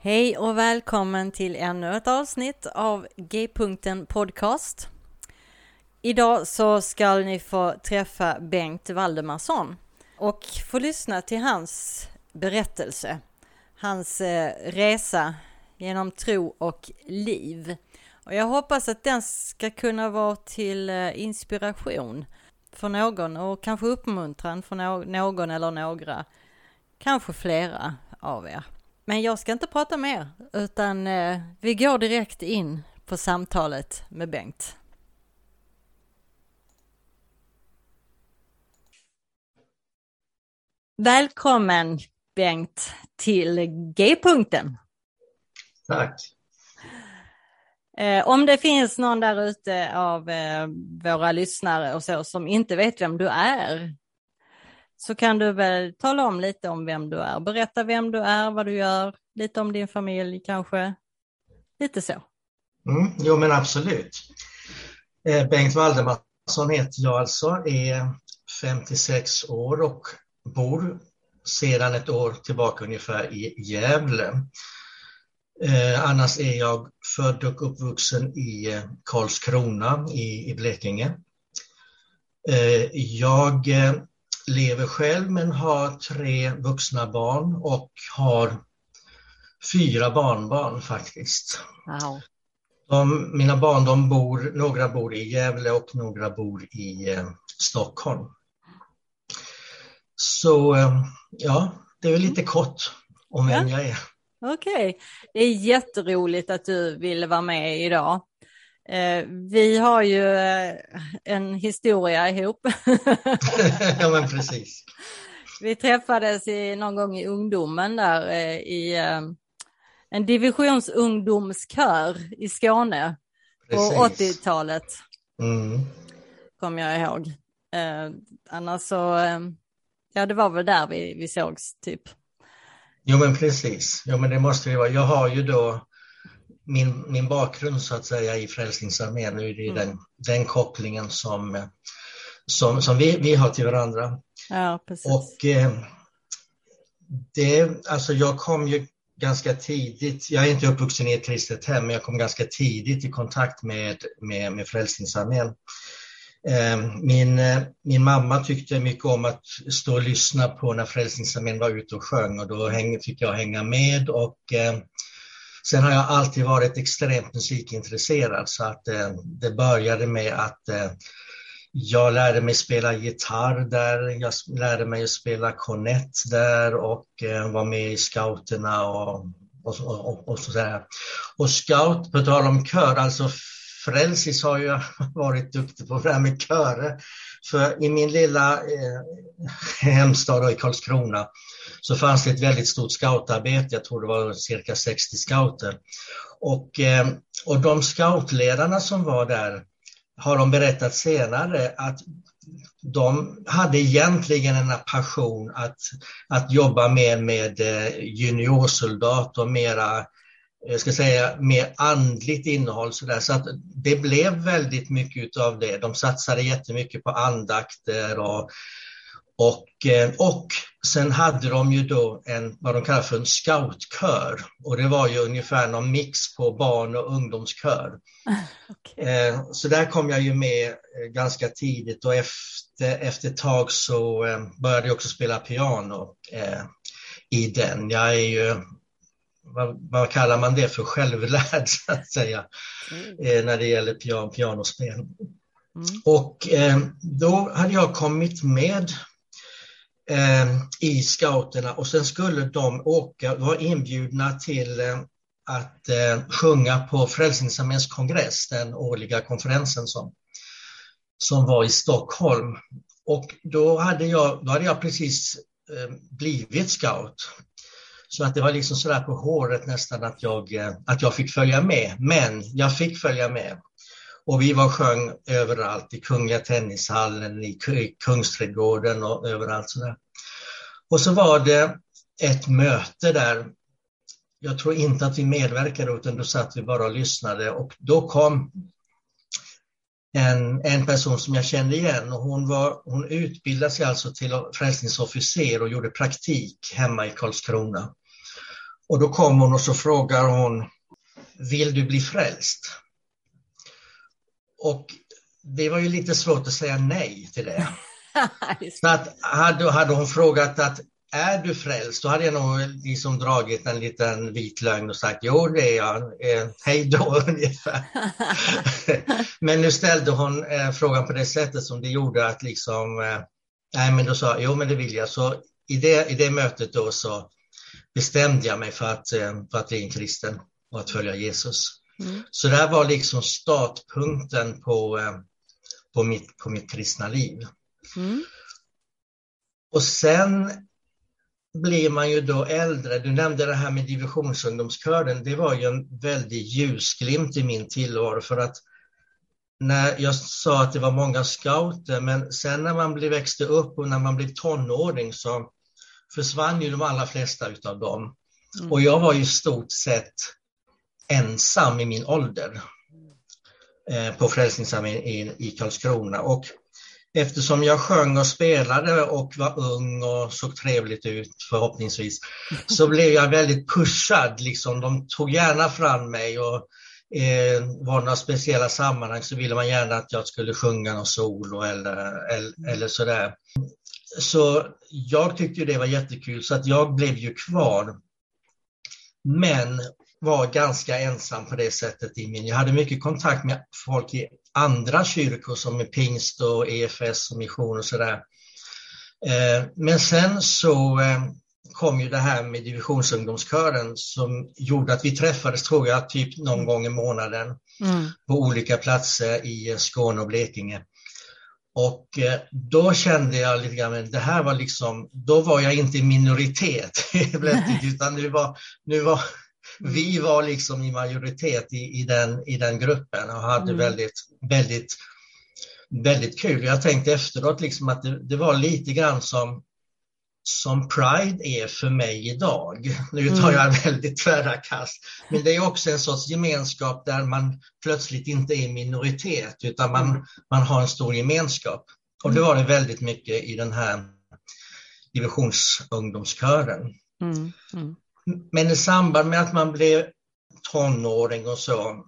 Hej och välkommen till ännu ett avsnitt av G-punkten Podcast. Idag så ska ni få träffa Bengt Valdemarsson och få lyssna till hans berättelse, hans eh, resa genom tro och liv. Och jag hoppas att den ska kunna vara till eh, inspiration för någon och kanske uppmuntran för någon eller några, kanske flera av er. Men jag ska inte prata mer, utan eh, vi går direkt in på samtalet med Bengt. Välkommen Bengt till G-punkten. Tack. Eh, om det finns någon där ute av eh, våra lyssnare och så som inte vet vem du är, så kan du väl tala om lite om vem du är. Berätta vem du är, vad du gör, lite om din familj kanske. Lite så. Mm, jo men absolut. Eh, Bengt Valdemarsson heter jag alltså, är 56 år och bor sedan ett år tillbaka ungefär i Gävle. Eh, annars är jag född och uppvuxen i Karlskrona i, i Blekinge. Eh, jag eh, lever själv men har tre vuxna barn och har fyra barnbarn faktiskt. Wow. De, mina barn, de bor, några bor i Gävle och några bor i eh, Stockholm. Så eh, ja, det är väl lite kort om vem ja. jag är. Okej, okay. det är jätteroligt att du ville vara med idag. Eh, vi har ju eh, en historia ihop. ja, men precis. Vi träffades i, någon gång i ungdomen där eh, i en divisionsungdomskör i Skåne precis. på 80-talet. Mm. Kommer jag ihåg. Annars så, ja det var väl där vi, vi sågs typ. Jo men precis, jo men det måste det vara. Jag har ju då min, min bakgrund så att säga i Frälsningsarmén, nu är det mm. den, den kopplingen som, som, som vi, vi har till varandra. Ja, precis. Och eh, det, alltså jag kom ju ganska tidigt, jag är inte uppvuxen i ett kristet hem, men jag kom ganska tidigt i kontakt med, med, med Frälsningsarmén. Eh, min, min mamma tyckte mycket om att stå och lyssna på när Frälsningsarmén var ute och sjöng och då häng, fick jag hänga med och eh, Sen har jag alltid varit extremt musikintresserad så att eh, det började med att eh, jag lärde mig spela gitarr där, jag lärde mig att spela kornett där och eh, var med i scouterna och, och, och, och sådär. Och scout, på tal om kör, alltså Frälsis har ju varit duktig på det här med körer. För i min lilla eh, hemstad i Karlskrona så fanns det ett väldigt stort scoutarbete, jag tror det var cirka 60 scouter. Och, eh, och de scoutledarna som var där har de berättat senare att de hade egentligen en passion att, att jobba mer med juniorsoldater, juniorsoldat och mera eh, jag ska säga, mer andligt innehåll. Så, där. så att det blev väldigt mycket av det. De satsade jättemycket på andakter och och, eh, och sen hade de ju då en, vad de kallar för en scoutkör. Och det var ju ungefär någon mix på barn och ungdomskör. Okay. Eh, så där kom jag ju med eh, ganska tidigt och efter, efter ett tag så började jag också spela piano i den. Jag är ju, vad, vad kallar man det för, självlärd så att säga, mm. när det gäller pian, pianospel. Mm. Och då hade jag kommit med eh, Ehm, i scouterna och sen skulle de åka, vara inbjudna till eh, att eh, sjunga på Frälsningsarméns kongress, den årliga konferensen som, som var i Stockholm. Och då hade jag, då hade jag precis eh, blivit scout. Så att det var liksom sådär på håret nästan att jag, eh, att jag fick följa med. Men jag fick följa med. Och vi var sjöng överallt, i Kungliga Tennishallen, i Kungsträdgården och överallt sådär. Och så var det ett möte där, jag tror inte att vi medverkade utan då satt vi bara och lyssnade och då kom en, en person som jag kände igen och hon, var, hon utbildade sig alltså till frälsningsofficer och gjorde praktik hemma i Karlskrona. Och då kom hon och så frågar hon, vill du bli frälst? Och det var ju lite svårt att säga nej till det. Så att hade, hade hon frågat att är du frälst? Då hade jag nog liksom dragit en liten vit lögn och sagt jo det är jag, eh, hej då ungefär. men nu ställde hon eh, frågan på det sättet som det gjorde att liksom, eh, nej men då sa jag, jo men det vill jag. Så i det, i det mötet då så bestämde jag mig för att, eh, för att bli en kristen och att följa Jesus. Mm. Så det var liksom startpunkten på, eh, på, mitt, på mitt kristna liv. Mm. Och sen blir man ju då äldre. Du nämnde det här med divisionsungdomskören. Det var ju en väldig ljusglimt i min tillvaro för att när jag sa att det var många scouter, men sen när man blev växte upp och när man blev tonåring så försvann ju de allra flesta utav dem. Mm. Och jag var ju stort sett ensam i min ålder eh, på Frälsningsarmén i, i Karlskrona. Och eftersom jag sjöng och spelade och var ung och såg trevligt ut förhoppningsvis, så blev jag väldigt pushad. Liksom. De tog gärna fram mig och eh, var några speciella sammanhang så ville man gärna att jag skulle sjunga någon solo eller, eller, eller sådär. Så jag tyckte det var jättekul så att jag blev ju kvar. Men var ganska ensam på det sättet i min. Jag hade mycket kontakt med folk i andra kyrkor som är pingst och EFS och mission och sådär. Eh, men sen så eh, kom ju det här med divisionsungdomskören som gjorde att vi träffades, tror jag, typ någon gång i månaden mm. på olika platser i Skåne och Blekinge. Och eh, då kände jag lite grann, det här var liksom, då var jag inte i minoritet utan nu var, nu var, vi var liksom i majoritet i, i, den, i den gruppen och hade mm. väldigt, väldigt, väldigt kul. Jag tänkte efteråt liksom att det, det, var lite grann som, som Pride är för mig idag. Nu tar jag mm. väldigt tvära kast, men det är också en sorts gemenskap där man plötsligt inte är minoritet utan man, mm. man har en stor gemenskap. Och det var det väldigt mycket i den här divisionsungdomskören. Mm. Mm. Men i samband med att man blev tonåring och så,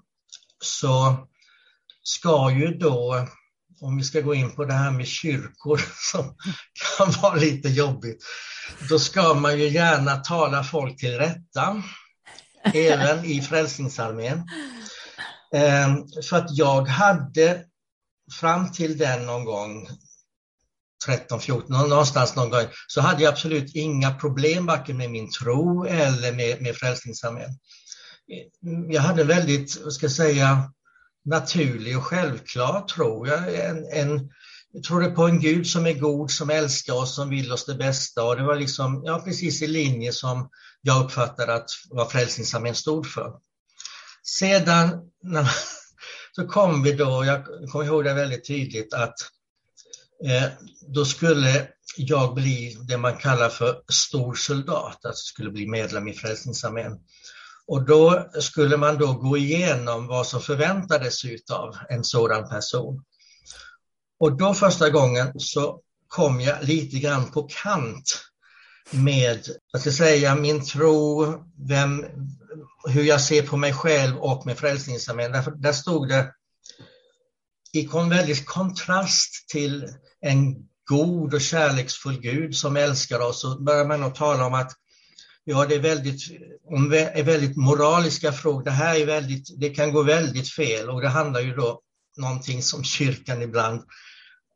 så ska ju då, om vi ska gå in på det här med kyrkor som kan vara lite jobbigt, då ska man ju gärna tala folk till rätta, även i Frälsningsarmén. Ehm, för att jag hade fram till den någon gång 13, 14, någonstans någon gång, så hade jag absolut inga problem varken med min tro eller med, med Frälsningsarmén. Jag hade en väldigt, vad ska jag säga, naturlig och självklar tro. Jag, en, en, jag trodde på en Gud som är god, som älskar oss, som vill oss det bästa och det var liksom, ja, precis i linje som jag uppfattade att vad Frälsningsarmén stod för. Sedan när, så kom vi då, jag kommer ihåg det väldigt tydligt, att Eh, då skulle jag bli det man kallar för stor soldat, alltså skulle bli medlem i Frälsningsarmén. Och då skulle man då gå igenom vad som förväntades av en sådan person. Och då första gången så kom jag lite grann på kant med, jag ska säga, min tro, vem, hur jag ser på mig själv och med Frälsningsarmén. Därför, där stod det i väldigt kontrast till en god och kärleksfull Gud som älskar oss så börjar man att tala om att ja, det är väldigt, om är väldigt moraliska frågor. Det här är väldigt, det kan gå väldigt fel och det handlar ju då någonting som kyrkan ibland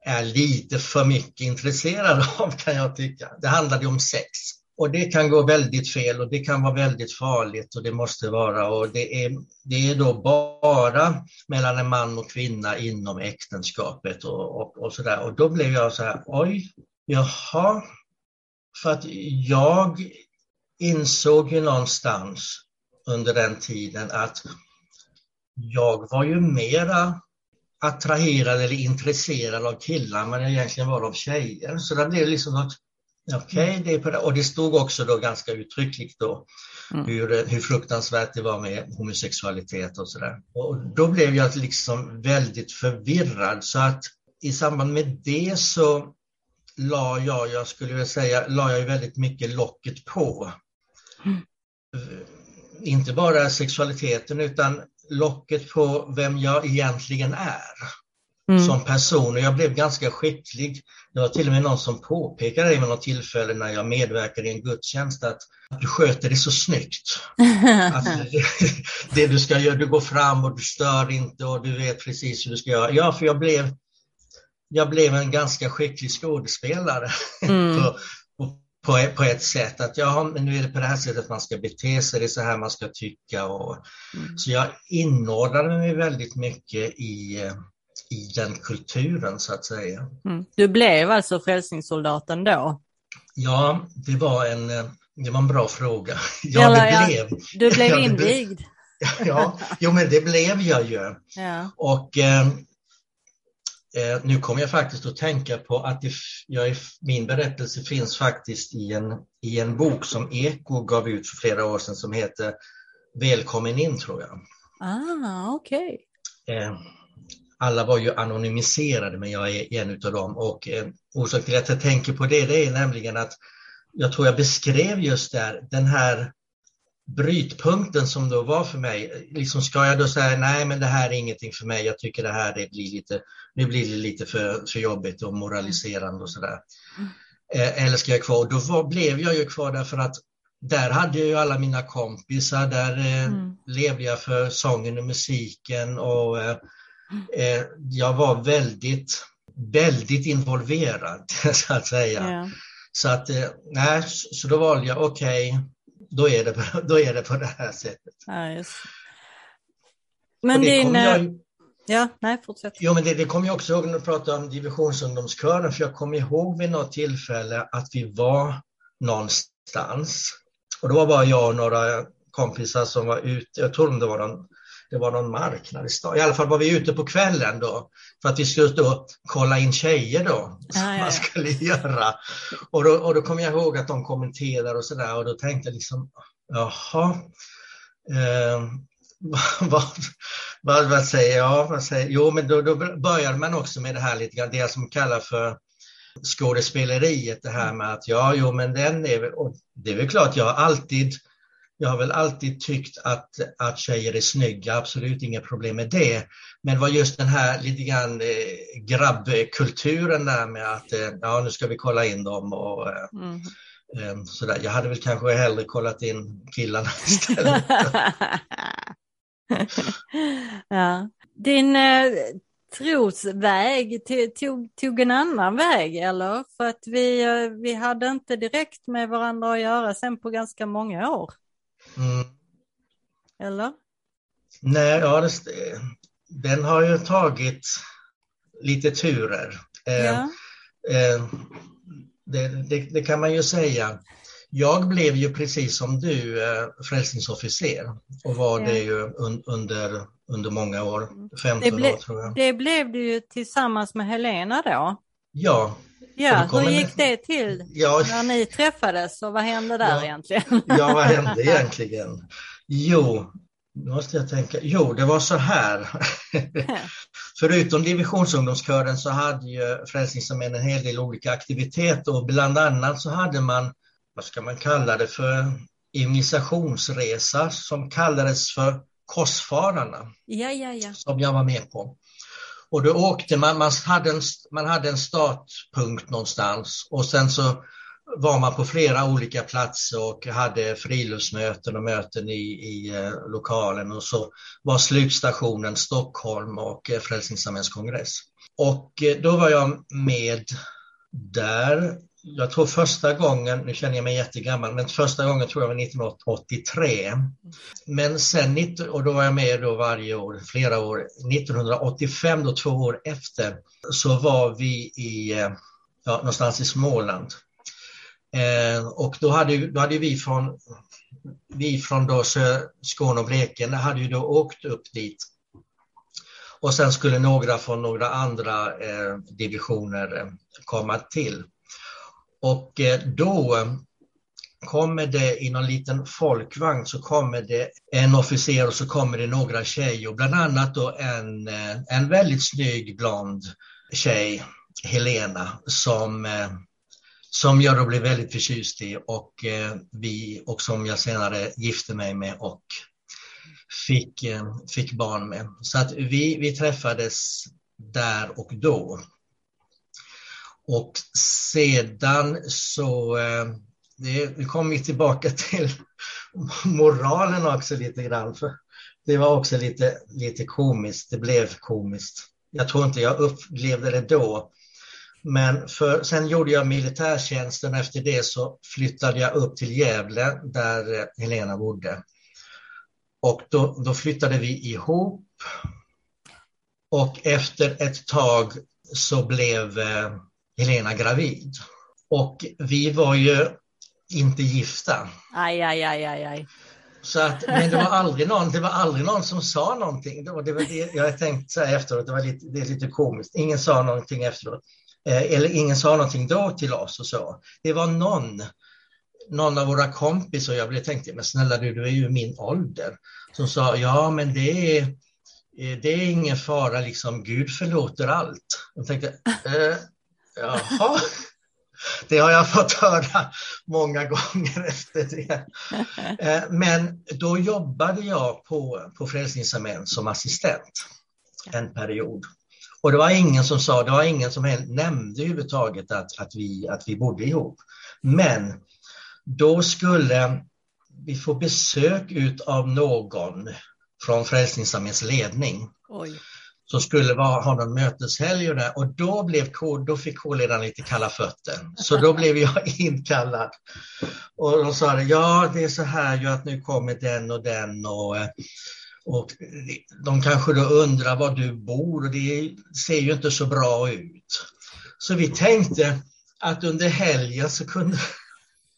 är lite för mycket intresserad av kan jag tycka. Det handlade ju om sex. Och det kan gå väldigt fel och det kan vara väldigt farligt och det måste vara och det är, det är då bara mellan en man och kvinna inom äktenskapet och, och, och sådär. Och då blev jag så här, oj, jaha, för att jag insåg ju någonstans under den tiden att jag var ju mera attraherad eller intresserad av killar än jag egentligen var av tjejer. Så det blev liksom något Okej, okay, det och det stod också då ganska uttryckligt då mm. hur, hur fruktansvärt det var med homosexualitet och sådär. Och då blev jag liksom väldigt förvirrad så att i samband med det så la jag, jag skulle vilja säga, la jag väldigt mycket locket på. Mm. inte bara sexualiteten utan locket på vem jag egentligen är mm. som person och jag blev ganska skicklig. Det var till och med någon som påpekade det vid något tillfälle när jag medverkade i en gudstjänst att, att du sköter det så snyggt. att det, det, du ska göra, du går fram och du stör inte och du vet precis hur du ska göra. Ja, för jag blev, jag blev en ganska skicklig skådespelare mm. på, på, på, ett sätt. Att ja, men nu är det på det här sättet man ska bete sig, det är så här man ska tycka. Och, mm. Så jag inordnade mig väldigt mycket i, i den kulturen så att säga. Mm. Du blev alltså frälsningssoldaten då? Ja, det var en, det var en bra fråga. Ja, det ja, blev. Du blev invigd? ja, jo men det blev jag ju. Ja. Och eh, eh, nu kommer jag faktiskt att tänka på att det, jag, min berättelse finns faktiskt i en, i en bok som Eko gav ut för flera år sedan som heter Välkommen in tror jag. Ah, okej. Okay. Eh, alla var ju anonymiserade, men jag är en av dem. Och eh, orsaken till att jag tänker på det, det är nämligen att jag tror jag beskrev just där den här brytpunkten som då var för mig. Liksom ska jag då säga nej men det här är ingenting för mig, jag tycker det här det blir lite, nu blir det lite för, för jobbigt och moraliserande och sådär. Mm. Eh, eller ska jag kvar? Då var, blev jag ju kvar därför att där hade jag ju alla mina kompisar, där eh, mm. levde jag för sången och musiken och Eh, jag var väldigt, väldigt involverad så att säga. Ja. Så att, eh, nej, så då valde jag, okej, okay, då, är det, då är det på det här sättet. Ja, men din... Jag, ja, nej, fortsätt. Jo, men det, det kommer jag också ihåg när du pratade om divisionsungdomskören, för jag kommer ihåg vid något tillfälle att vi var någonstans. Och då var bara jag och några kompisar som var ute, jag tror det var någon det var någon marknad i stan. I alla fall var vi ute på kvällen då för att vi skulle då kolla in tjejer då, som ah, man skulle göra. Och då, och då kom jag ihåg att de kommenterade och sådär och då tänkte jag liksom, jaha, eh, vad, vad, vad, säger jag? Vad säger, jo, men då, då började man också med det här lite grann, det som kallas för skådespeleriet, det här med att ja, jo, men den är väl, och det är väl klart, jag har alltid jag har väl alltid tyckt att, att tjejer är snygga, absolut inga problem med det. Men var just den här lite grann eh, grabbkulturen där med att eh, ja, nu ska vi kolla in dem och mm. eh, sådär. Jag hade väl kanske hellre kollat in killarna istället. ja. Din eh, trosväg tog, tog en annan väg eller? För att vi, vi hade inte direkt med varandra att göra sen på ganska många år. Mm. Eller? Nej, ja, det, den har ju tagit lite turer. Eh, ja. Eh, det, det, det, kan man ju säga. Jag blev ju precis som du eh, frälsningsofficer och var ja. det ju un, under, under många år, 15 ble, år tror jag. Det blev du ju tillsammans med Helena då? Ja, Ja, hur gick det till ja, när ni träffades och vad hände där ja, egentligen? ja, vad hände egentligen? Jo, nu måste jag tänka. Jo, det var så här. Förutom divisionsungdomskören så hade ju Frälsningsarmén en hel del olika aktiviteter och bland annat så hade man, vad ska man kalla det för, initiationsresa som kallades för Korsfararna. Ja, ja, ja. Som jag var med på. Och då åkte man, man hade, en, man hade en startpunkt någonstans och sen så var man på flera olika platser och hade friluftsmöten och möten i, i eh, lokalen och så var slutstationen Stockholm och eh, Frälsningsarméns kongress. Och eh, då var jag med där jag tror första gången, nu känner jag mig jättegammal, men första gången tror jag var 1983. Men sen, och då var jag med då varje år, flera år, 1985, då två år efter, så var vi i, eh, ja, någonstans i Småland. Eh, och då hade, då hade vi från, vi från då Skåne och Blekinge hade ju då åkt upp dit. Och sen skulle några från några andra eh, divisioner eh, komma till. Och eh, då eh, kommer det i någon liten folkvagn så kommer det en officer och så kommer det några tjejer, bland annat då en, eh, en väldigt snygg blond tjej, Helena, som, som jag då blev väldigt förtjust i och, vi, och som jag senare gifte mig med och fick, fick barn med. Så att vi, vi träffades där och då. Och sedan så, eh, det, vi kommer tillbaka till moralen också lite grann. För det var också lite, lite komiskt, det blev komiskt. Jag tror inte jag upplevde det då. Men för, sen gjorde jag militärtjänsten efter det så flyttade jag upp till Gävle där eh, Helena bodde. Och då, då flyttade vi ihop. Och efter ett tag så blev eh, Helena gravid. Och vi var ju inte gifta. Aj, aj, aj, aj, aj. Så att, men det var, aldrig någon, det var aldrig någon som sa någonting. Det var, det jag har tänkt så här efteråt, det, var lite, det är lite komiskt. Ingen sa någonting efteråt. Eh, eller ingen sa någonting då till oss och så. Det var någon, någon av våra kompisar, jag blev tänkte, men snälla du, du är ju min ålder, som sa, ja men det är, eh, det är ingen fara, liksom Gud förlåter allt. Jag tänkte, eh, jaha. Det har jag fått höra många gånger efter det. Eh, men då jobbade jag på, på Frälsningsarmén som assistent en period. Och det var ingen som sa, det var ingen som nämnde överhuvudtaget att, att, vi, att vi bodde ihop. Men då skulle vi få besök ut av någon från Frälsningsarméns ledning. Oj som skulle vara, ha någon möteshelg och, där, och då, blev, då fick K-ledaren lite kalla fötter. Så då blev jag inkallad. Och de sa ja det är så här ju att nu kommer den och den och, och de kanske då undrar var du bor och det ser ju inte så bra ut. Så vi tänkte att under helgen så kunde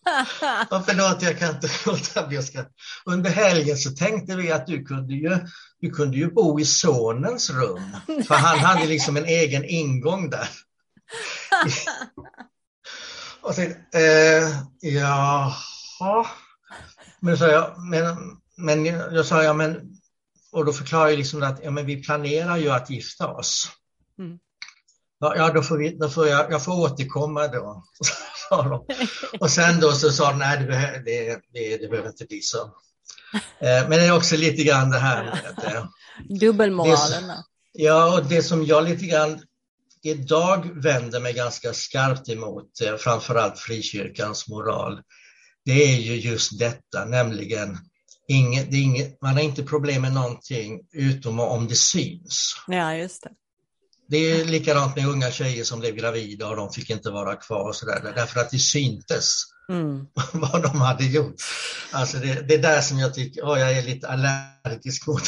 Ja, förlåt, jag kan inte låta bli att Under helgen så tänkte vi att du kunde, ju, du kunde ju bo i sonens rum, för han hade liksom en egen ingång där. Och så, eh, jaha. Men, så jag, men, men jag sa, ja men, och då förklarade jag liksom att ja, men vi planerar ju att gifta oss. Mm. Ja, då får, vi, då får jag, jag får återkomma då. Och sen då så sa de, nej det, behöver, det, det, det behöver inte bli så. Eh, men det är också lite grann det här med... Eh, Dubbelmoralen. Ja, och det som jag lite grann idag vänder mig ganska skarpt emot, eh, framförallt frikyrkans moral, det är ju just detta, nämligen inget, inget, man har inte problem med någonting utom om det syns. Ja, just det. Det är likadant med unga tjejer som blev gravida och de fick inte vara kvar och så där, därför att det syntes mm. vad de hade gjort. Alltså det, det är där som jag tycker, oh, jag är lite allergisk mot,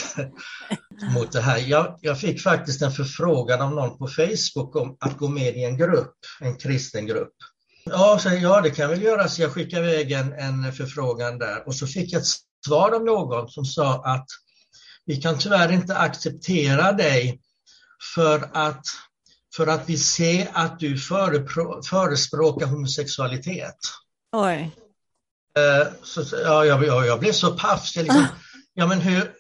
mot det här. Jag, jag fick faktiskt en förfrågan av någon på Facebook om att gå med i en grupp, en kristen grupp. Ja, så, ja det kan väl göra, så jag skickade iväg en, en förfrågan där och så fick jag ett svar av någon som sa att vi kan tyvärr inte acceptera dig för att, för att vi ser att du förespråkar homosexualitet. Oj. Eh, så, ja, jag, jag, jag blev så paff. Liksom, ja, men hur,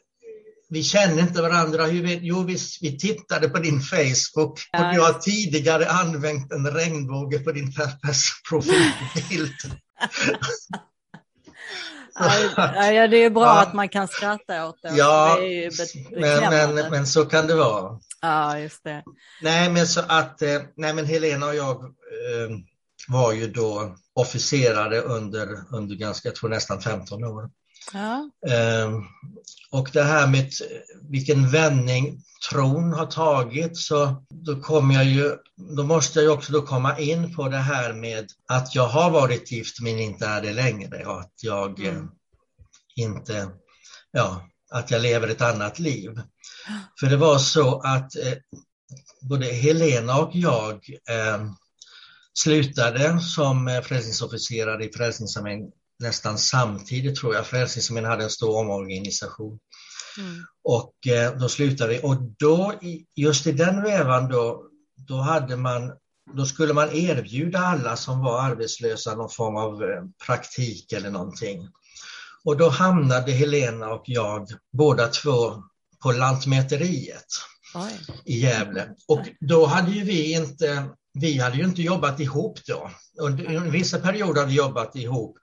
vi känner inte varandra. Hur jo, vi, vi tittade på din Facebook och du har tidigare använt en regnbåge på din profilbild. ja, det är bra ja. att man kan skratta åt det. Ja, det men, men, men, så kan det vara. Ja, just det. Nej, men så att, eh, nej men Helena och jag eh, var ju då officerare under, under ganska, jag tror nästan 15 år. Ja. Eh, och det här med vilken vändning tron har tagit så då kommer jag ju, då måste jag också då komma in på det här med att jag har varit gift men inte är det längre och att jag mm. eh, inte, ja, att jag lever ett annat liv. För det var så att eh, både Helena och jag eh, slutade som frälsningsofficerare i Frälsningsarmén nästan samtidigt tror jag. Frälsningsarmén hade en stor omorganisation. Mm. Och eh, då slutade vi och då, just i den vävan då, då hade man då skulle man erbjuda alla som var arbetslösa någon form av eh, praktik eller någonting. Och då hamnade Helena och jag båda två på Lantmäteriet Oj. i Gävle. Och då hade ju vi inte vi hade ju inte jobbat ihop då. Under vissa perioder hade vi jobbat ihop.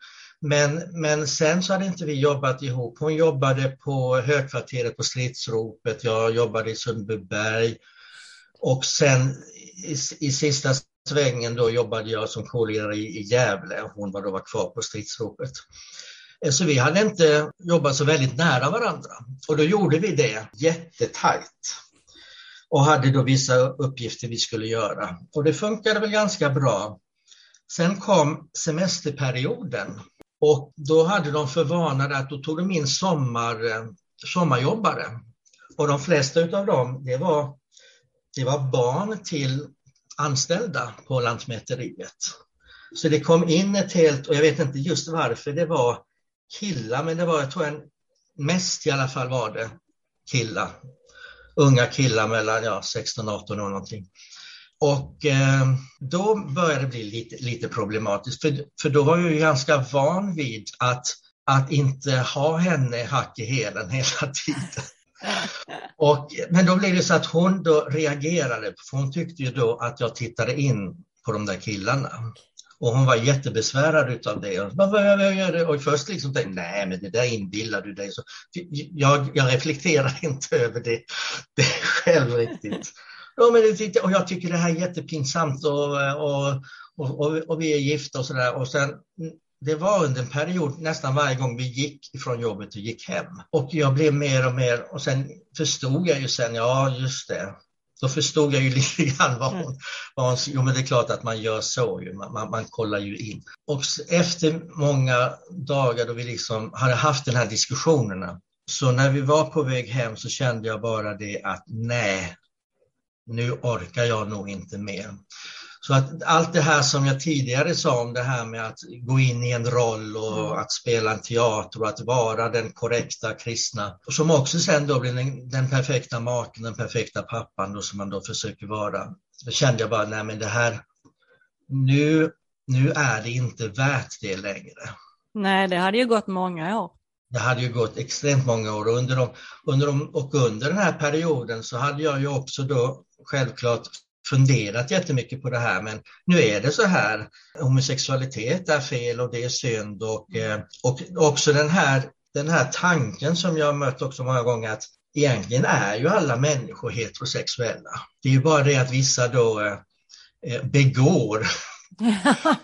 Men, men sen så hade inte vi jobbat ihop. Hon jobbade på högkvarteret på Stridsropet, jag jobbade i Sundbyberg. Och sen i, i sista svängen då jobbade jag som kollegare i, i Gävle och hon var då var kvar på Stridsropet. Eh, så vi hade inte jobbat så väldigt nära varandra. Och då gjorde vi det jättetajt och hade då vissa uppgifter vi skulle göra. Och det funkade väl ganska bra. Sen kom semesterperioden och då hade de för vana att då tog de in sommar, eh, sommarjobbare. Och de flesta av dem, det var, det var barn till anställda på Lantmäteriet. Så det kom in ett helt, och jag vet inte just varför det var killar, men det var, jag tror en, mest i alla fall var det killar. Unga killar mellan ja, 16 18 år någonting. Och eh, då började det bli lite, lite problematiskt, för, för då var jag ju ganska van vid att, att inte ha henne hack i hälen hela tiden. Och, men då blev det så att hon då reagerade, för hon tyckte ju då att jag tittade in på de där killarna. Och hon var jättebesvärad av det. Och, vad, och först liksom tänkte nej men det där inbillar du dig. Så, jag, jag reflekterar inte över det, det själv riktigt. Ja, men det, och jag tycker det här är jättepinsamt och, och, och, och, och vi är gifta och sådär. Och sen det var under en period nästan varje gång vi gick ifrån jobbet och gick hem. Och jag blev mer och mer, och sen förstod jag ju sen, ja just det, då förstod jag ju lite grann vad hon, vad hon jo men det är klart att man gör så ju, man, man, man kollar ju in. Och efter många dagar då vi liksom hade haft den här diskussionerna, så när vi var på väg hem så kände jag bara det att nej, nu orkar jag nog inte mer. Så att allt det här som jag tidigare sa om det här med att gå in i en roll och mm. att spela en teater och att vara den korrekta kristna, som också sen då blir den, den perfekta maken, den perfekta pappan då som man då försöker vara. Så kände jag bara, nej men det här, nu, nu är det inte värt det längre. Nej, det hade ju gått många år. Det hade ju gått extremt många år och under, de, under de, och under den här perioden så hade jag ju också då självklart funderat jättemycket på det här, men nu är det så här. Homosexualitet är fel och det är synd och, eh, och också den här, den här tanken som jag mött också många gånger att egentligen är ju alla människor heterosexuella. Det är ju bara det att vissa då eh, eh, begår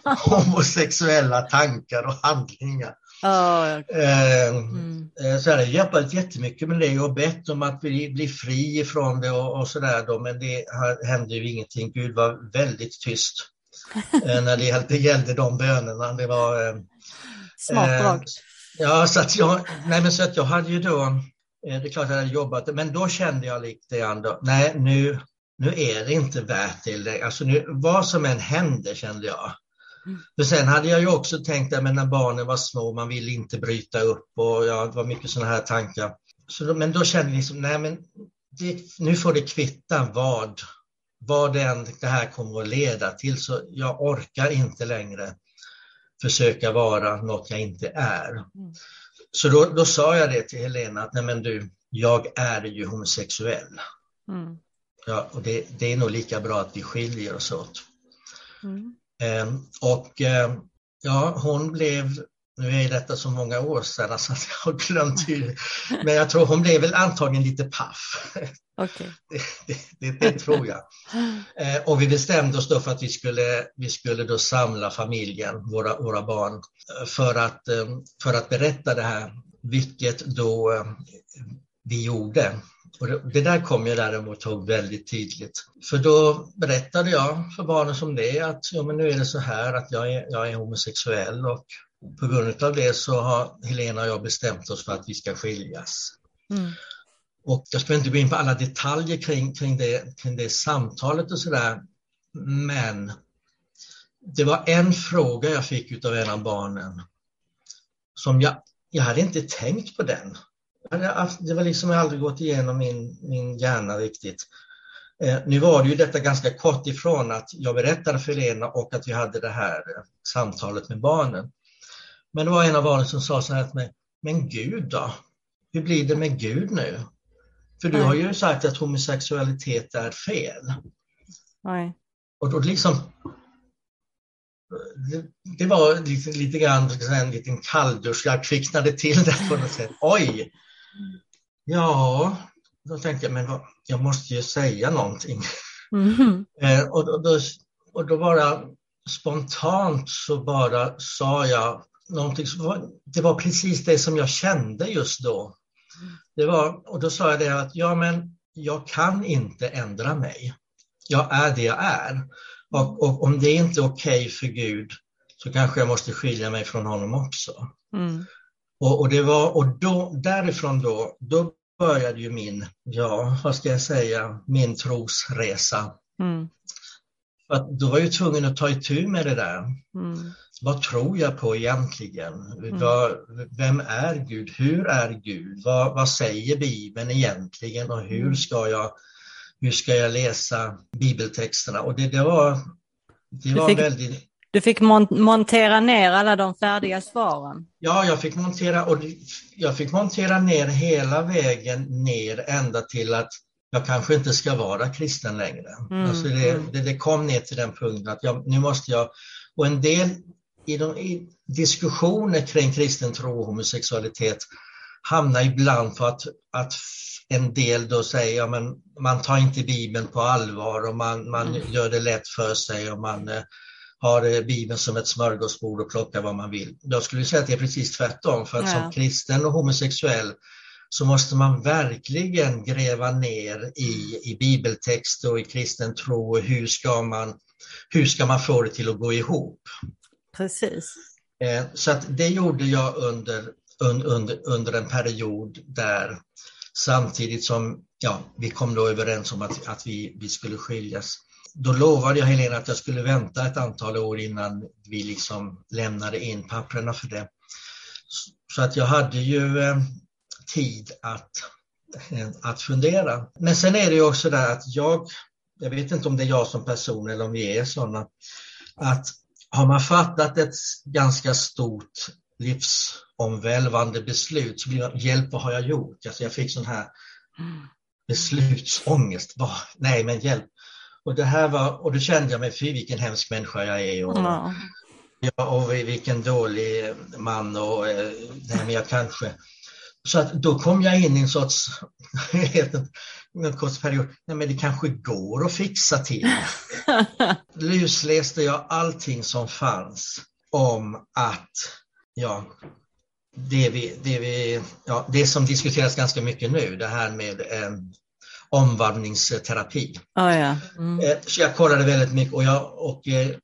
homosexuella tankar och handlingar. Oh, okay. mm. Så jag har jobbat jättemycket med det och bett om att bli, bli fri ifrån det och, och sådär men det hände ju ingenting. Gud var väldigt tyst eh, när det gällde, det gällde de bönerna. Det var... Eh, Smart drag. Ja, så att jag, nej men så att jag hade ju då, det är klart att jag hade jobbat, men då kände jag lite grann då, nej nu, nu är det inte värt det. Alltså nu, vad som än händer kände jag, för sen hade jag ju också tänkt att när barnen var små, man ville inte bryta upp och ja, det var mycket sådana här tankar. Så då, men då kände jag liksom, nej men det, nu får det kvitta vad, vad än det här kommer att leda till, så jag orkar inte längre försöka vara något jag inte är. Mm. Så då, då sa jag det till Helena, att nej men du, jag är ju homosexuell. Mm. Ja, och det, det, är nog lika bra att vi skiljer oss åt. Mm. Ehm, och ehm, ja, hon blev, nu är detta så många år sedan så att jag har glömt hur, men jag tror hon blev väl antagligen lite paff. Okay. Det, det, det, tror jag. Ehm, och vi bestämde oss då för att vi skulle, vi skulle då samla familjen, våra, våra barn, för att, för att berätta det här, vilket då vi gjorde. Och det, där kom jag däremot ihåg väldigt tydligt. För då berättade jag för barnen som det att ja, men nu är det så här att jag är, jag är homosexuell och på grund av det så har Helena och jag bestämt oss för att vi ska skiljas. Mm. Och jag ska inte gå in på alla detaljer kring, kring, det, kring det samtalet och sådär, men det var en fråga jag fick av en av barnen som jag, jag hade inte tänkt på den. Det var liksom aldrig gått igenom min, min hjärna riktigt. Eh, nu var det ju detta ganska kort ifrån att jag berättade för Lena och att vi hade det här samtalet med barnen. Men det var en av barnen som sa så här till mig, men Gud då? Hur blir det med Gud nu? För du har ju sagt att homosexualitet är fel. Nej. och då liksom det, det var lite, lite grann en liten kalldusch, jag kvicknade till det på något sätt. Oj! Ja, då tänkte jag, men vad, jag måste ju säga någonting. Mm. eh, och, och, då, och då bara spontant så bara sa jag någonting, var, det var precis det som jag kände just då. Det var, och då sa jag det att, ja men jag kan inte ändra mig. Jag är det jag är. Och, och om det inte är okej okay för Gud så kanske jag måste skilja mig från honom också. Mm. Och, och, det var, och då, därifrån då, då började ju min, ja vad ska jag säga, min trosresa. Mm. Att då var jag tvungen att ta itu med det där. Mm. Vad tror jag på egentligen? Mm. Vad, vem är Gud? Hur är Gud? Vad, vad säger Bibeln egentligen och hur mm. ska jag hur ska jag läsa bibeltexterna? Och det, det var, det var fick, väldigt... Du fick mon montera ner alla de färdiga svaren? Ja, jag fick montera, och jag fick montera ner hela vägen ner ända till att jag kanske inte ska vara kristen längre. Mm, alltså det, mm. det, det, kom ner till den punkten att jag, nu måste jag, och en del i, de, i diskussioner kring kristen tro och homosexualitet hamnar ibland på att, att en del då säger ja, men man tar inte Bibeln på allvar och man, man mm. gör det lätt för sig och man eh, har eh, Bibeln som ett smörgåsbord och plockar vad man vill. Jag skulle säga att det är precis tvärtom, för att ja. som kristen och homosexuell så måste man verkligen gräva ner i, i bibeltext och i kristen tro och hur ska man, hur ska man få det till att gå ihop. Precis. Eh, så att det gjorde jag under, under, under en period där Samtidigt som ja, vi kom då överens om att, att vi, vi skulle skiljas. Då lovade jag Helena att jag skulle vänta ett antal år innan vi liksom lämnade in papperna för det. Så att jag hade ju eh, tid att, eh, att fundera. Men sen är det ju också där att jag, jag vet inte om det är jag som person eller om vi är sådana, att har man fattat ett ganska stort livsomvälvande beslut så blir jag, hjälp vad har jag gjort? Alltså jag fick sån här beslutsångest. Bara, nej men hjälp. Och det här var, och då kände jag mig, fy vilken hemsk människa jag är. Och, mm. ja, och vilken dålig man och nej men jag kanske. Så att då kom jag in i en sorts, en kort period, nej men det kanske går att fixa till. Lusläste jag allting som fanns om att ja, det, vi, det, vi, ja, det som diskuteras ganska mycket nu, det här med eh, omvandlingsterapi. Oh, ja. mm. eh, så jag kollade väldigt mycket och, jag, och, eh,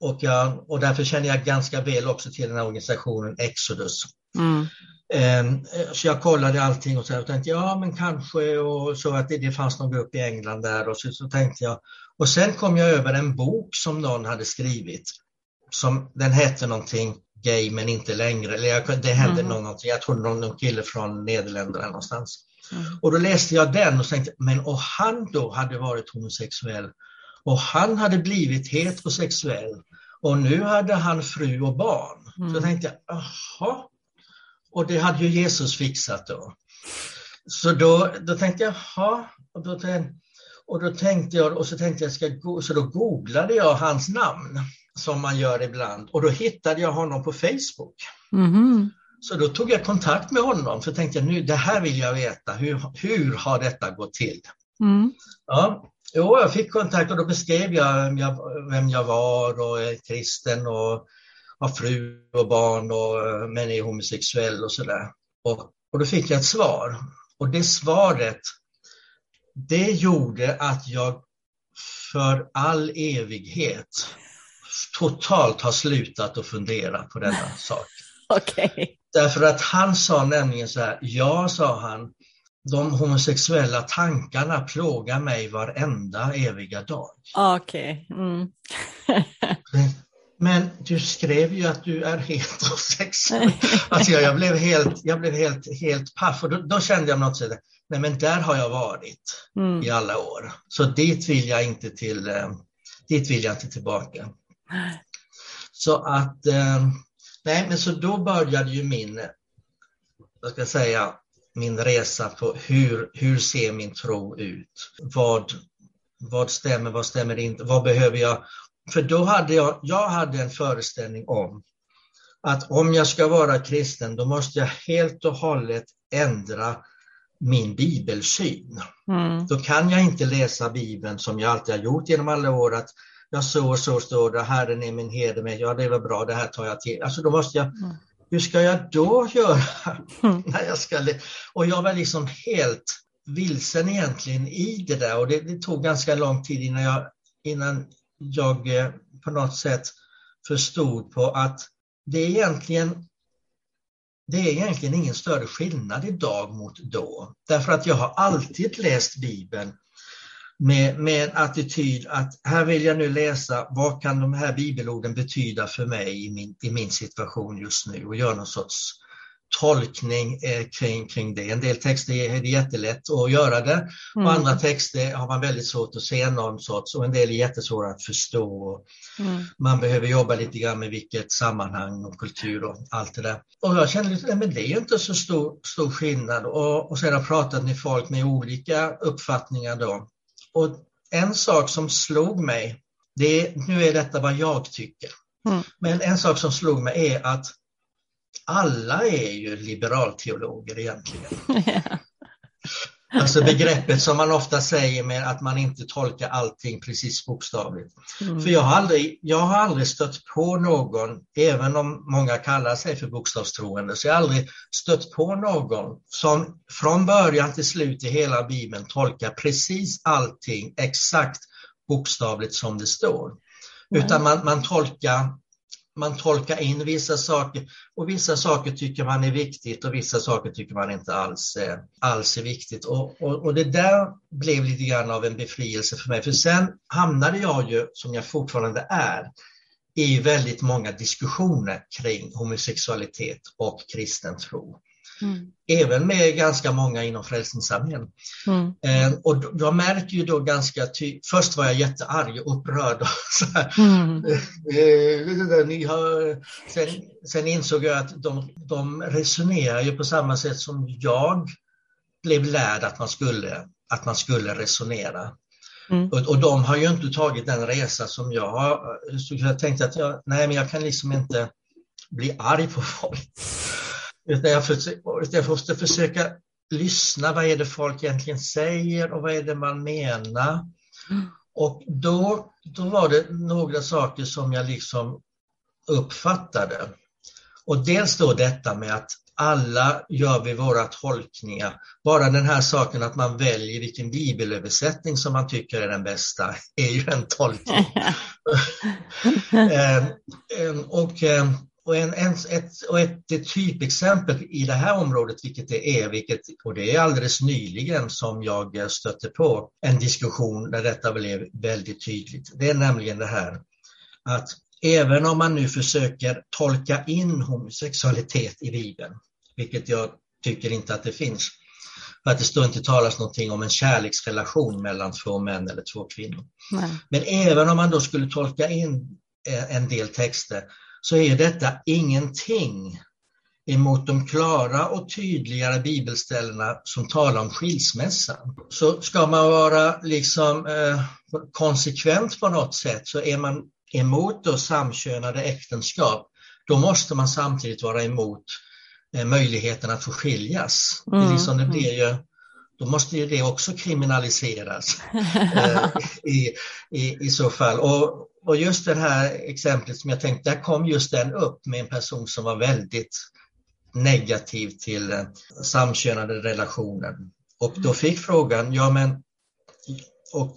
och, jag, och därför känner jag ganska väl också till den här organisationen Exodus. Mm. Ehm, så jag kollade allting och, så och tänkte ja men kanske och så att det, det fanns någon grupp i England där och så, så tänkte jag. Och sen kom jag över en bok som någon hade skrivit. Som, den hette någonting gay men inte längre. Eller det hände mm. någonting, jag tror någon, någon kille från Nederländerna någonstans. Mm. Och då läste jag den och tänkte, men och han då hade varit homosexuell och han hade blivit heterosexuell och nu hade han fru och barn. Mm. Så tänkte jag, jaha. Och det hade ju Jesus fixat då. Så då, då tänkte jag, jaha. Och då, och då tänkte jag, och så tänkte jag, ska gå, så då googlade jag hans namn som man gör ibland. Och då hittade jag honom på Facebook. Mm. Så då tog jag kontakt med honom för tänkte jag nu det här vill jag veta. Hur, hur har detta gått till? Mm. Ja, jo, jag fick kontakt och då beskrev jag vem jag, vem jag var och är kristen och har fru och barn och men är homosexuell och sådär. Och, och då fick jag ett svar. Och det svaret, det gjorde att jag för all evighet totalt har slutat att fundera på denna sak. Okay. Därför att han sa nämligen så här, ja, sa han, de homosexuella tankarna plågar mig varenda eviga dag. Okej. Okay. Mm. men du skrev ju att du är heterosexuell. alltså jag, jag, blev helt, jag blev helt, helt paff och då, då kände jag något sådär, nej men där har jag varit mm. i alla år. Så dit vill jag inte till, eh, dit vill jag inte tillbaka. Så att, eh, nej men så då började ju min, jag ska säga, min resa på hur, hur ser min tro ut? Vad, vad stämmer, vad stämmer inte, vad behöver jag? För då hade jag, jag hade en föreställning om att om jag ska vara kristen, då måste jag helt och hållet ändra min bibelsyn. Mm. Då kan jag inte läsa Bibeln som jag alltid har gjort genom alla år, att jag så och så står det, Herren är min herde med, ja det var bra, det här tar jag till. Alltså då måste jag, mm. hur ska jag då göra? Mm. när jag ska, och jag var liksom helt vilsen egentligen i det där och det, det tog ganska lång tid innan jag, innan jag eh, på något sätt förstod på att det är egentligen det är egentligen ingen större skillnad idag mot då. Därför att jag har alltid läst Bibeln med, med en attityd att här vill jag nu läsa, vad kan de här bibelorden betyda för mig i min, i min situation just nu och göra någon sorts tolkning eh, kring, kring det. En del texter är det jättelätt att göra det mm. och andra texter har man väldigt svårt att se någon sorts och en del är jättesvåra att förstå. Mm. Man behöver jobba lite grann med vilket sammanhang och kultur och allt det där. Och jag lite, men det är ju inte så stor, stor skillnad och, och sen har jag pratat med folk med olika uppfattningar då. Och en sak som slog mig, det, nu är detta vad jag tycker, mm. men en sak som slog mig är att alla är ju liberalteologer egentligen. Alltså begreppet som man ofta säger med att man inte tolkar allting precis bokstavligt. Mm. För jag har, aldrig, jag har aldrig stött på någon, även om många kallar sig för bokstavstroende, så jag har aldrig stött på någon som från början till slut i hela Bibeln tolkar precis allting exakt bokstavligt som det står. Mm. Utan man, man tolkar man tolkar in vissa saker och vissa saker tycker man är viktigt och vissa saker tycker man inte alls, eh, alls är viktigt. Och, och, och, det där blev lite grann av en befrielse för mig, för sen hamnade jag ju, som jag fortfarande är, i väldigt många diskussioner kring homosexualitet och kristen tro. Mm. Även med ganska många inom Frälsningsarmén. Mm. Eh, och jag märker ju då ganska tydligt, först var jag jättearg och upprörd. Och så mm. eh, ni har, sen, sen, insåg jag att de, de resonerar ju på samma sätt som jag blev lärd att man skulle, att man skulle resonera. Mm. Och, och, de har ju inte tagit den resa som jag har. Så jag tänkte att jag, nej, men jag kan liksom inte bli arg på folk. Utan jag, försöker, jag måste försöka lyssna, vad är det folk egentligen säger och vad är det man menar? Och då, då var det några saker som jag liksom uppfattade. Och dels då detta med att alla gör vi våra tolkningar. Bara den här saken att man väljer vilken bibelöversättning som man tycker är den bästa är ju en tolkning. Eh, eh, och eh, och, en, en, ett, och ett, typexempel i det här området, vilket det är, vilket, och det är alldeles nyligen som jag stötte på en diskussion där detta blev väldigt tydligt. Det är nämligen det här att även om man nu försöker tolka in homosexualitet i Bibeln, vilket jag tycker inte att det finns, för att det står inte talas någonting om en kärleksrelation mellan två män eller två kvinnor. Nej. Men även om man då skulle tolka in eh, en del texter så är detta ingenting emot de klara och tydligare bibelställena som talar om skilsmässan. Så ska man vara liksom eh, konsekvent på något sätt så är man emot då samkönade äktenskap, då måste man samtidigt vara emot eh, möjligheten att få skiljas. Mm. Det liksom det blir ju, då måste ju det också kriminaliseras eh, i, i, i så fall. Och, och just det här exemplet som jag tänkte, där kom just den upp med en person som var väldigt negativ till samkönade relationer. Och då fick frågan, ja men, och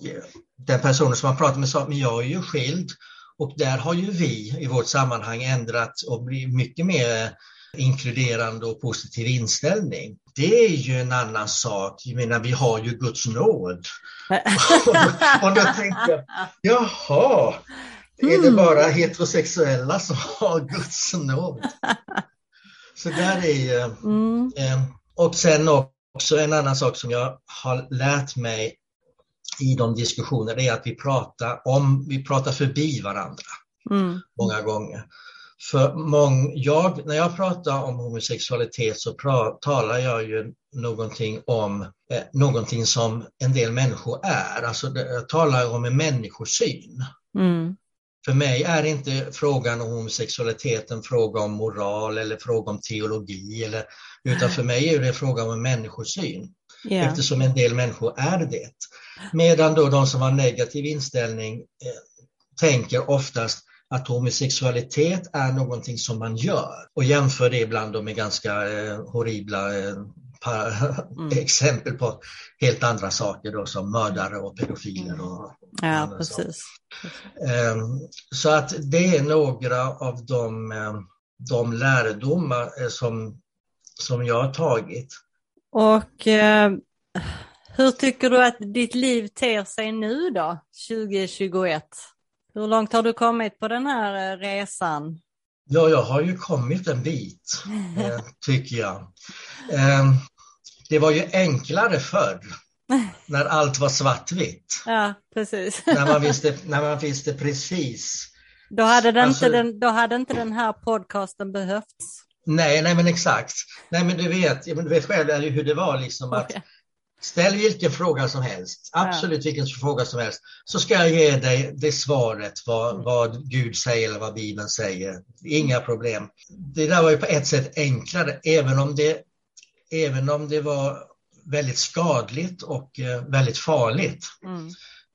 den personen som han pratade med sa, men jag är ju skild och där har ju vi i vårt sammanhang ändrat och blivit mycket mer inkluderande och positiv inställning. Det är ju en annan sak. Jag menar, vi har ju Guds nåd. och då tänkte jag, jaha, är det mm. bara heterosexuella som har Guds nåd? Så där är ju... Mm. Eh, och sen också en annan sak som jag har lärt mig i de diskussionerna är att vi pratar, om, vi pratar förbi varandra mm. många gånger. För mång, jag, när jag pratar om homosexualitet så pra, talar jag ju någonting om eh, någonting som en del människor är. Alltså det, jag talar om en människosyn. Mm. För mig är inte frågan om homosexualitet en fråga om moral eller fråga om teologi, eller, utan för mig är det en fråga om en människosyn. Yeah. Eftersom en del människor är det. Medan då de som har negativ inställning eh, tänker oftast att homosexualitet är någonting som man gör och jämför det ibland då med ganska eh, horribla eh, Mm. exempel på helt andra saker då som mördare och pedofiler och Ja, andra saker. precis. Ehm, Så att det är några av de, eh, de lärdomar eh, som, som jag har tagit. Och eh, hur tycker du att ditt liv ter sig nu då, 2021? Hur långt har du kommit på den här eh, resan? Ja, jag har ju kommit en bit, eh, tycker jag. Ehm, Det var ju enklare förr, när allt var svartvitt. Ja, precis. När man visste, när man visste precis. Då hade, den Alltså- inte den, då hade inte den här podcasten behövts. Nej, nej men exakt. Nej men du vet, du vet själv hur det var liksom att Okej. Ställ vilken fråga som helst, absolut vilken fråga som helst, så ska jag ge dig det svaret vad, Mm. vad Gud säger eller vad Bibeln säger. Inga problem. Det där var ju på ett sätt enklare, även om det, även om det var väldigt skadligt och eh, väldigt farligt. Mm.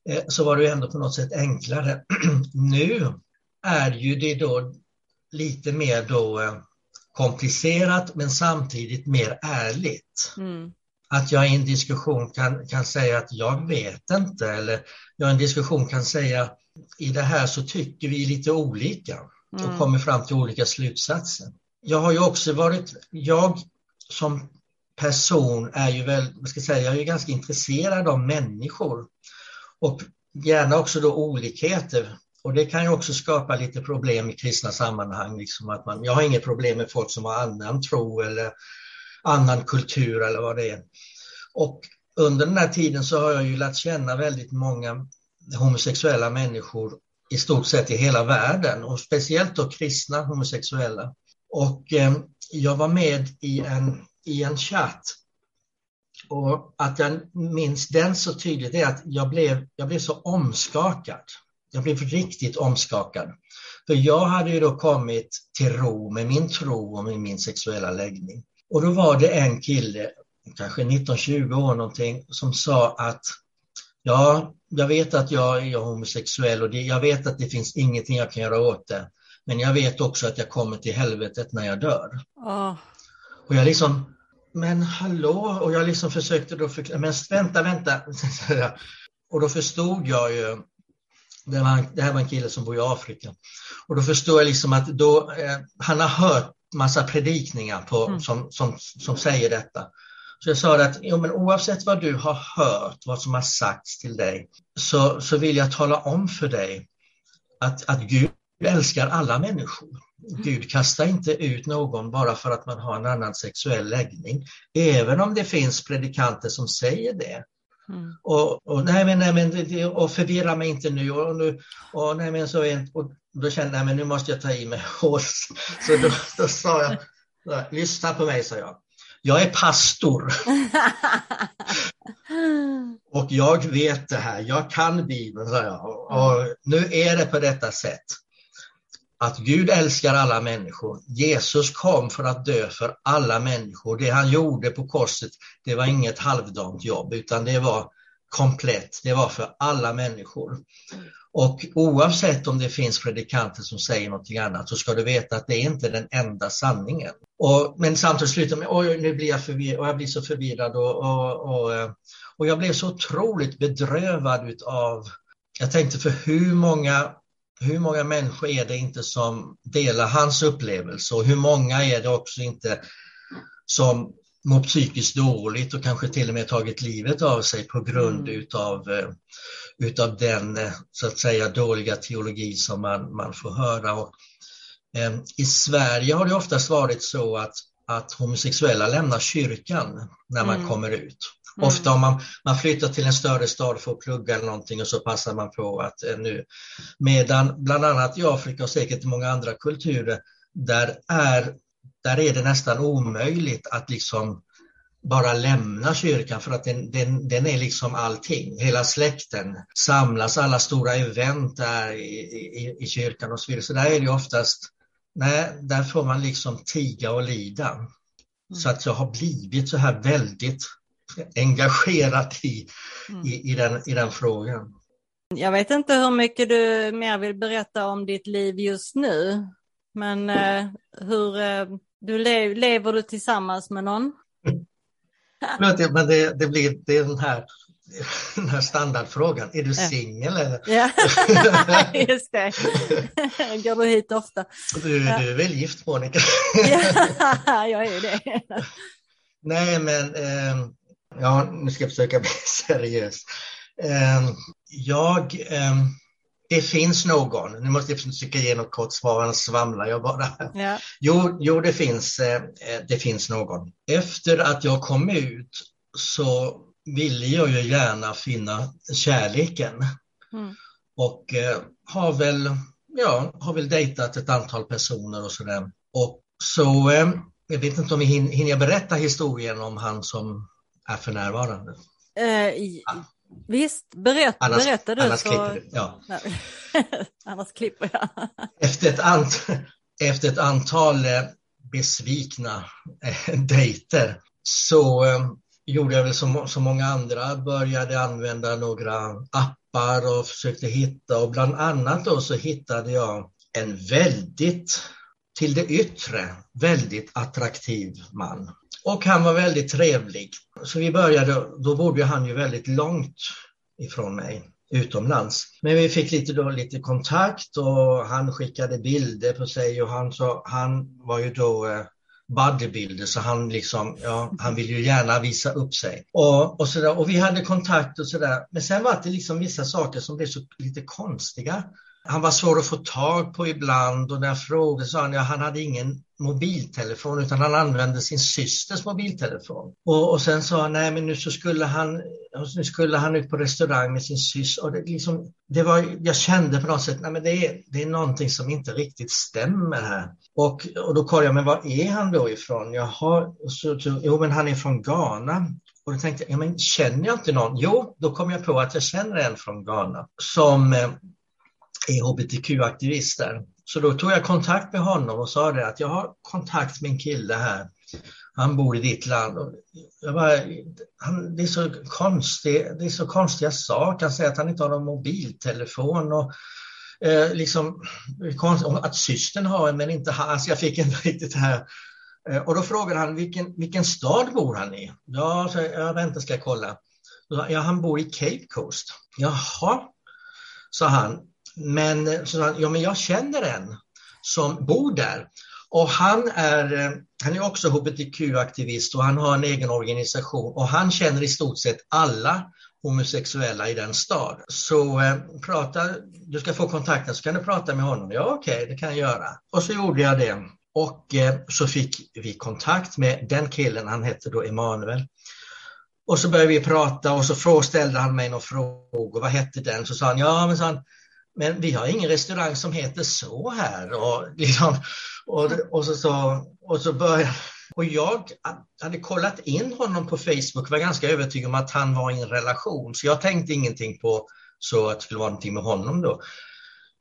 eh, så var det ju ändå på något sätt enklare. nu är ju det då lite mer då eh, komplicerat men samtidigt mer ärligt. Mm. Att jag i en diskussion kan, kan säga att jag vet inte eller jag i en diskussion kan säga i det här så tycker vi lite olika och Mm. kommer fram till olika slutsatser. Jag har ju också varit, jag som person är ju väl, vad ska jag säga, jag är ju ganska intresserad av människor och gärna också då olikheter. Och det kan ju också skapa lite problem i kristna sammanhang. Liksom att man, jag har inget problem med folk som har annan tro eller annan kultur eller vad det är. Och under den här tiden så har jag ju lärt känna väldigt många homosexuella människor i stort sett i hela världen och speciellt då kristna homosexuella. Och eh, jag var med i en, i en chatt och att jag minns den så tydligt är att jag blev, jag blev så omskakad. Jag blev riktigt omskakad. För jag hade ju då kommit till ro med min tro och med min sexuella läggning. Och då var det en kille, kanske 19-20 år någonting, som sa att ja, jag vet att jag är homosexuell och det, jag vet att det finns ingenting jag kan göra åt det. Men jag vet också att jag kommer till helvetet när jag dör. Åh, Och jag liksom, men hallå? Och jag liksom försökte då förklara, men vänta, vänta. Och då förstod jag ju, det, var, det här var en kille som bor i Afrika, och då förstod jag liksom att då, eh, han har hört massa predikningar på, Mm. som, som, som säger detta. Så jag sa att jo, men oavsett vad du har hört, vad som har sagts till dig, så, så vill jag tala om för dig att, att Gud älskar alla människor. Gud kastar inte ut någon bara för att man har en annan sexuell läggning, även om det finns predikanter som säger det. Mm. Och, och nej men, nej men, det, och förvirra mig inte nu och, nu, och nej men så och då kände jag, men nu måste jag ta i mig hårt. Så då, då sa jag, lyssna på mig, sa jag. Jag är pastor och jag vet det här, jag kan Bibeln, sa jag. Och, och nu är det på detta sätt. Att Gud älskar alla människor. Jesus kom för att dö för alla människor. Det han gjorde på korset, det var inget halvdant jobb, utan det var komplett. Det var för alla människor. Och oavsett om det finns predikanter som säger någonting annat så ska du veta att det är inte den enda sanningen. Och, men samtidigt slutar med, oj nu blir jag förvirrad och jag blir så förvirrad och, och, och, eh, och jag blev så otroligt bedrövad utav, jag tänkte för hur många hur många människor är det inte som delar hans upplevelse och hur många är det också inte som mår psykiskt dåligt och kanske till och med tagit livet av sig på grund Mm. utav, eh, utav den eh, så att säga dåliga teologi som man, man får höra. Och, eh, I Sverige har det oftast varit så att, att homosexuella lämnar kyrkan när man Mm. kommer ut. Mm. Ofta om man, man flyttar till en större stad för att plugga eller någonting och så passar man på att eh, nu. Medan bland annat i Afrika och säkert i många andra kulturer, där är, där är det nästan omöjligt att liksom bara lämna kyrkan för att den, den, den är liksom allting. Hela släkten samlas, alla stora event där i, i, i kyrkan och så vidare. Så där är det oftast, nej, där får man liksom tiga och lida. Mm. Så att jag har blivit så här väldigt engagerad i, mm. i, i, den, i den frågan. Jag vet inte hur mycket du mer vill berätta om ditt liv just nu, men eh, hur eh, du lev, lever du tillsammans med någon? men det, det, blir det är den här, den här standardfrågan, är du singel eller? Ja, just det. Går du hit ofta? Du, du är väl gift Monica? ja, jag är det. Nej, men eh, ja, nu ska jag försöka bli seriös. Eh, jag, eh, det finns någon, nu måste jag försöka ge något kort svar, annars svamlar jag bara. Ja. Jo, jo det, finns, eh, det finns någon. Efter att jag kom ut så ville jag ju gärna finna kärleken. Mm. Och eh, har väl, ja, har väl dejtat ett antal personer och sådär. Och så, eh, jag vet inte om jag hinner, berätta historien om han som är för närvarande? Eh, Visst, berätt, annars, berätta du. Annars så... klipper. Ja. annars klipper jag. efter, ett ant, efter ett antal eh, besvikna eh, dejter så eh, gjorde jag väl som, som många andra, började använda några appar och försökte hitta och bland annat då så hittade jag en väldigt, till det yttre, väldigt attraktiv man. Och han var väldigt trevlig. Så vi började, då bodde han ju väldigt långt ifrån mig utomlands. Men vi fick lite, då, lite kontakt och han skickade bilder på sig och han, så, han var ju då eh, bodybuilder så han liksom, ja, han ville ju gärna visa upp sig. Och, och, så där, och vi hade kontakt och sådär. Men sen var det liksom vissa saker som blev så lite konstiga. Han var svår att få tag på ibland och när jag frågade sa han att ja, han hade ingen mobiltelefon utan han använde sin systers mobiltelefon. Och, och sen sa han, nej men nu så skulle han, nu skulle han ut på restaurang med sin syster. Och det, liksom, det var, jag kände på något sätt, nej men det är, det är någonting som inte riktigt stämmer här. Och, och då kollade jag, men var är han då ifrån? Jaha, så, så, jo men han är från Ghana. Och då tänkte jag, ja, men känner jag inte någon? Jo, då kom jag på att jag känner en från Ghana som eh, är hbtq-aktivister. Så då tog jag kontakt med honom och sa det att jag har kontakt med en kille här. Han bor i ditt land. Och jag bara, han, det, är så konstig, det är så konstiga saker. Han säger att han inte har någon mobiltelefon. Och, eh, liksom, att systern har en men inte han. Alltså jag fick inte riktigt det här. Eh, och då frågade han vilken, vilken stad bor han i? Ja, så jag vänta ska jag kolla. Ja, han bor i Cape Coast. Jaha, sa han. Men, eh, så ja, men jag känner en som bor där och han är, eh, han är också hbtq-aktivist och han har en egen organisation och han känner i stort sett alla homosexuella i den stad. Så eh, prata, du ska få kontakten så kan du prata med honom. Ja okej, okay, det kan jag göra. Och så gjorde jag det. Och eh, så fick vi kontakt med den killen, han hette då Emanuel. Och så började vi prata och så ställde han mig några frågor. Vad hette den? Så sa han, ja men sa han, men vi har ingen restaurang som heter så här. Och, liksom, och, och, så, så, och så började och jag hade kollat in honom på Facebook var ganska övertygad om att han var i en relation. Så jag tänkte ingenting på så att det skulle vara någonting med honom då.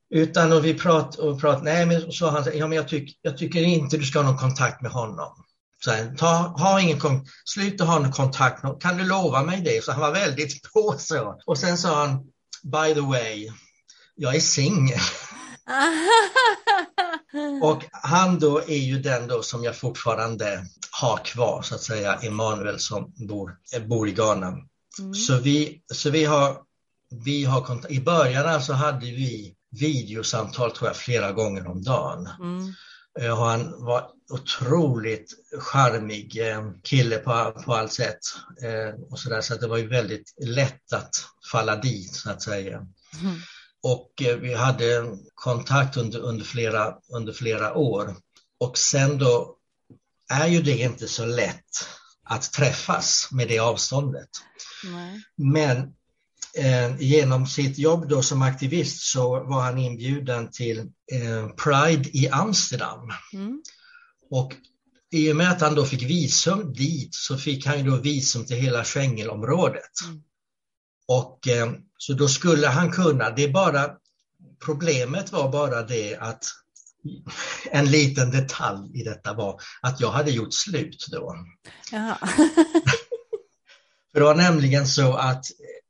Utan och vi pratade, och prat, nej men så han, ja, men jag, tyck, jag tycker inte du ska ha någon kontakt med honom. Så här, ta, ha ingen, sluta ha någon kontakt, kan du lova mig det? Så han var väldigt på så. Och sen sa han, by the way, jag är singel. och han då är ju den då som jag fortfarande har kvar, så att säga, Emanuel som bor, bor i Ghana. Mm. Så, vi, så vi har, vi har kontakt. I början alltså hade vi videosamtal tror jag flera gånger om dagen. Mm. Och han var otroligt charmig eh, kille på, på allt sätt. Eh, och så, där, så det var ju väldigt lätt att falla dit så att säga. Mm. Och eh, vi hade kontakt under, under, flera, under flera år. Och sen då är ju det inte så lätt att träffas med det avståndet. Nej. Men eh, genom sitt jobb då som aktivist så var han inbjuden till eh, Pride i Amsterdam. Mm. Och i och med att han då fick visum dit så fick han då visum till hela Schengenområdet. Mm. Och eh, så då skulle han kunna, det är bara problemet var bara det att en liten detalj i detta var att jag hade gjort slut då. För det var nämligen så att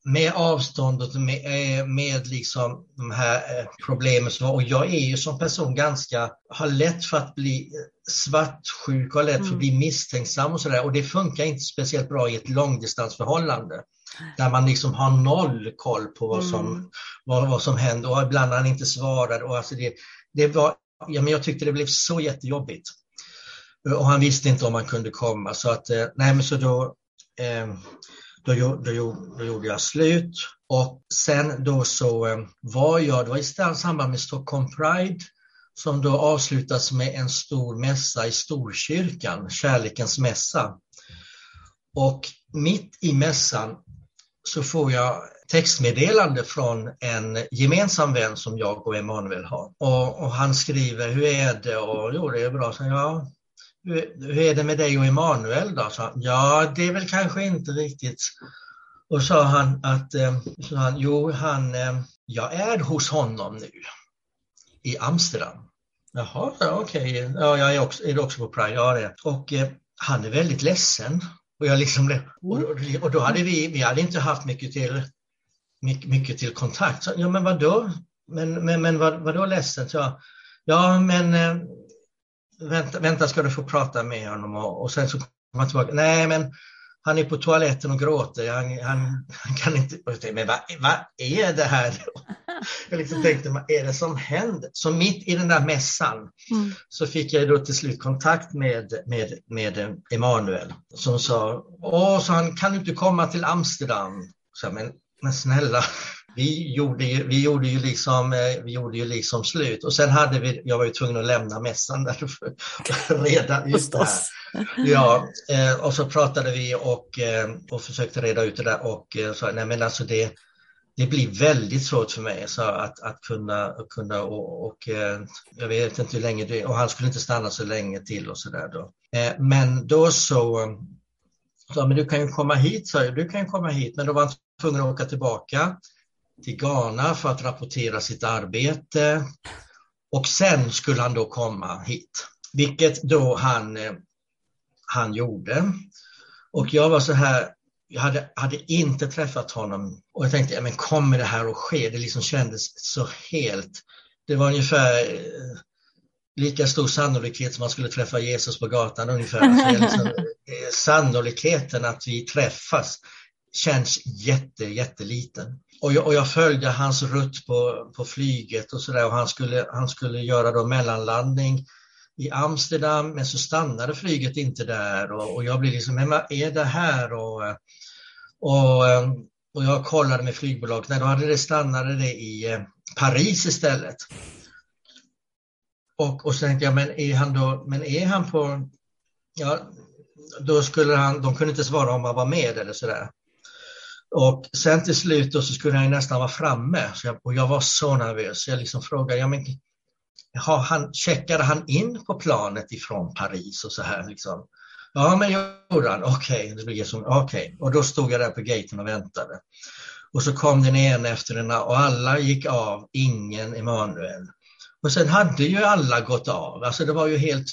med avståndet med, eh, med liksom de här eh, problemen som var, och jag är ju som person ganska, har lätt för att bli svartsjuk och lätt för att mm. bli misstänksam och sådär och det funkar inte speciellt bra i ett långdistansförhållande där man liksom har noll koll på vad som, mm. vad, vad som händer och ibland han inte svarar. Och alltså det, det var, ja, men jag tyckte det blev så jättejobbigt. Och han visste inte om han kunde komma så att, eh, nej men så då, eh, då, då, då, då gjorde jag slut och sen då så eh, var jag, det var i samband med Stockholm Pride som då avslutas med en stor mässa i Storkyrkan, Kärlekens mässa. Och mitt i mässan så får jag textmeddelande från en gemensam vän som jag och Emanuel har. Och, och, han skriver, hur är det? Och jo, det är bra. Så, ja, hur, hur är det med dig och Emanuel då? Så, ja, det är väl kanske inte riktigt. Och sa han att, eh, så han, jo, han, eh, jag är hos honom nu i Amsterdam. Jaha, okej, okay. ja, jag är, också, är du också på Pride? Ja, det är. Och eh, han är väldigt ledsen och, jag liksom, och, och då hade vi, vi hade inte haft mycket till, mycket, mycket till kontakt. Så, ja men vadå? Men, men, men vad, vadå ledsen? Så, ja men eh, vänta, vänta ska du få prata med honom och, och sen så kommer han tillbaka. Nej men han är på toaletten och gråter. Han, han, han kan inte... Men vad, vad är det här? Jag liksom tänkte, vad är det som händer? Så mitt i den där mässan mm. så fick jag då till slut kontakt med, med, med Emanuel som sa, åh, så han kan inte komma till Amsterdam. Så, men, men snälla, vi gjorde ju, vi gjorde ju liksom, eh, vi gjorde ju liksom slut och sen hade vi, jag var ju tvungen att lämna mässan där för att reda ut det här. Ja, eh, och så pratade vi och, eh, och försökte reda ut det där och sa, nej men alltså det, det blir väldigt svårt för mig så att, att kunna, kunna och, och jag vet inte hur länge det och han skulle inte stanna så länge till och så där då. Eh, men då så eh, så men du kan ju komma hit, sa jag, du kan ju komma hit, men då var han tvungen att åka tillbaka till Ghana för att rapportera sitt arbete och sen skulle han då komma hit, vilket då han, han gjorde. Och jag var så här, jag hade, hade inte träffat honom och jag tänkte, ja, men kommer det här att ske? Det liksom kändes så helt, det var ungefär eh, lika stor sannolikhet som man skulle träffa Jesus på gatan ungefär. Alltså, liksom, eh, sannolikheten att vi träffas känns jätte, jätteliten. Och jag, och jag följde hans rutt på, på flyget och sådär och han skulle, han skulle göra då mellanlandning i Amsterdam men så stannade flyget inte där och, och jag blev liksom, men vad är det här? Och, och, och jag kollade med flygbolaget, nej då hade det stannade det i eh, Paris istället. Och, och så tänkte jag, men är han då, men är han på, ja, då skulle han, de kunde inte svara om han var med eller sådär. Och sen till slut så skulle han nästan vara framme så jag, och jag var så nervös. Jag liksom frågade, ja, men, har han, checkade han in på planet ifrån Paris och så här liksom? Ja, men gjorde han. Okej, okay. okay. Och då stod jag där på gaten och väntade. Och så kom den ena efter den och alla gick av, ingen Emanuel. Och sen hade ju alla gått av, alltså det var ju helt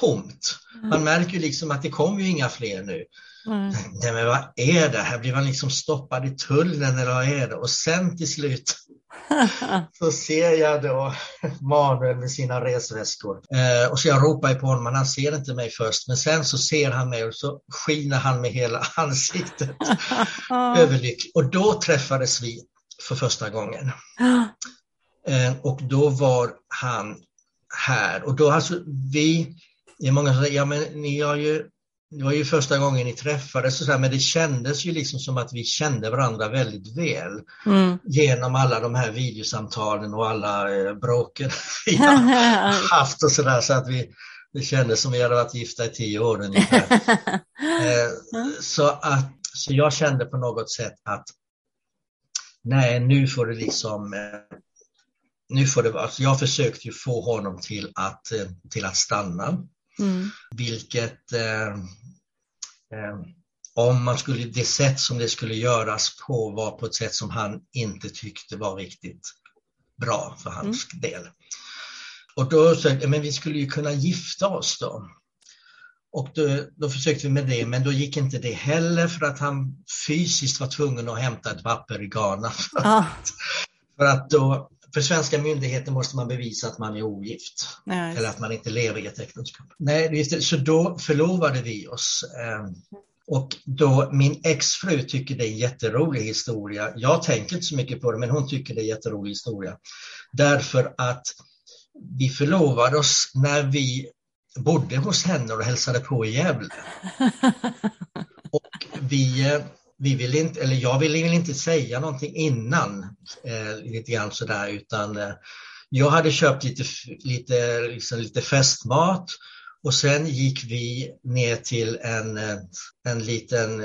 tomt. Man mm. märker liksom att det kom ju inga fler nu. Mm. Nej, men vad är det? Här blir man liksom stoppad i tullen eller vad är det? Och sen till slut så ser jag då Manuel med sina resväskor. Eh, och så jag ropar på honom, men han ser inte mig först. Men sen så ser han mig och så skiner han med hela ansiktet. Överlycklig. Och då träffades vi för första gången. Eh, och då var han här. Och då alltså vi, det är många som säger, ja men ni har ju det var ju första gången ni träffades, så här, men det kändes ju liksom som att vi kände varandra väldigt väl mm. genom alla de här videosamtalen och alla eh, bråken vi har haft och sådär så att vi, det kändes som vi hade varit gifta i tio år ungefär. Eh, så, att, så jag kände på något sätt att nej, nu får det liksom eh, nu får det alltså jag försökte ju få honom till att, eh, till att stanna. Mm. Vilket eh, eh, om man skulle, det sätt som det skulle göras på var på ett sätt som han inte tyckte var riktigt bra för hans mm. del. Och då sa jag, men vi skulle ju kunna gifta oss då. Och då, då, försökte vi med det, men då gick inte det heller för att han fysiskt var tvungen att hämta ett papper i Ghana. Ah. för att då, för svenska myndigheter måste man bevisa att man är ogift. Nej. Eller att man inte lever i ett äktenskap. Nej, så då förlovade vi oss. Ehm, och då min exfru tycker det är en jätterolig historia. Jag tänker inte så mycket på det, men hon tycker det är en jätterolig historia. Därför att vi förlovade oss när vi bodde hos henne och hälsade på i Gävle. Och vi, eh, vi vill inte, eller jag ville inte säga någonting innan, eh, lite grann sådär, utan eh, jag hade köpt lite, lite, liksom lite festmat och sen gick vi ner till en, eh, en liten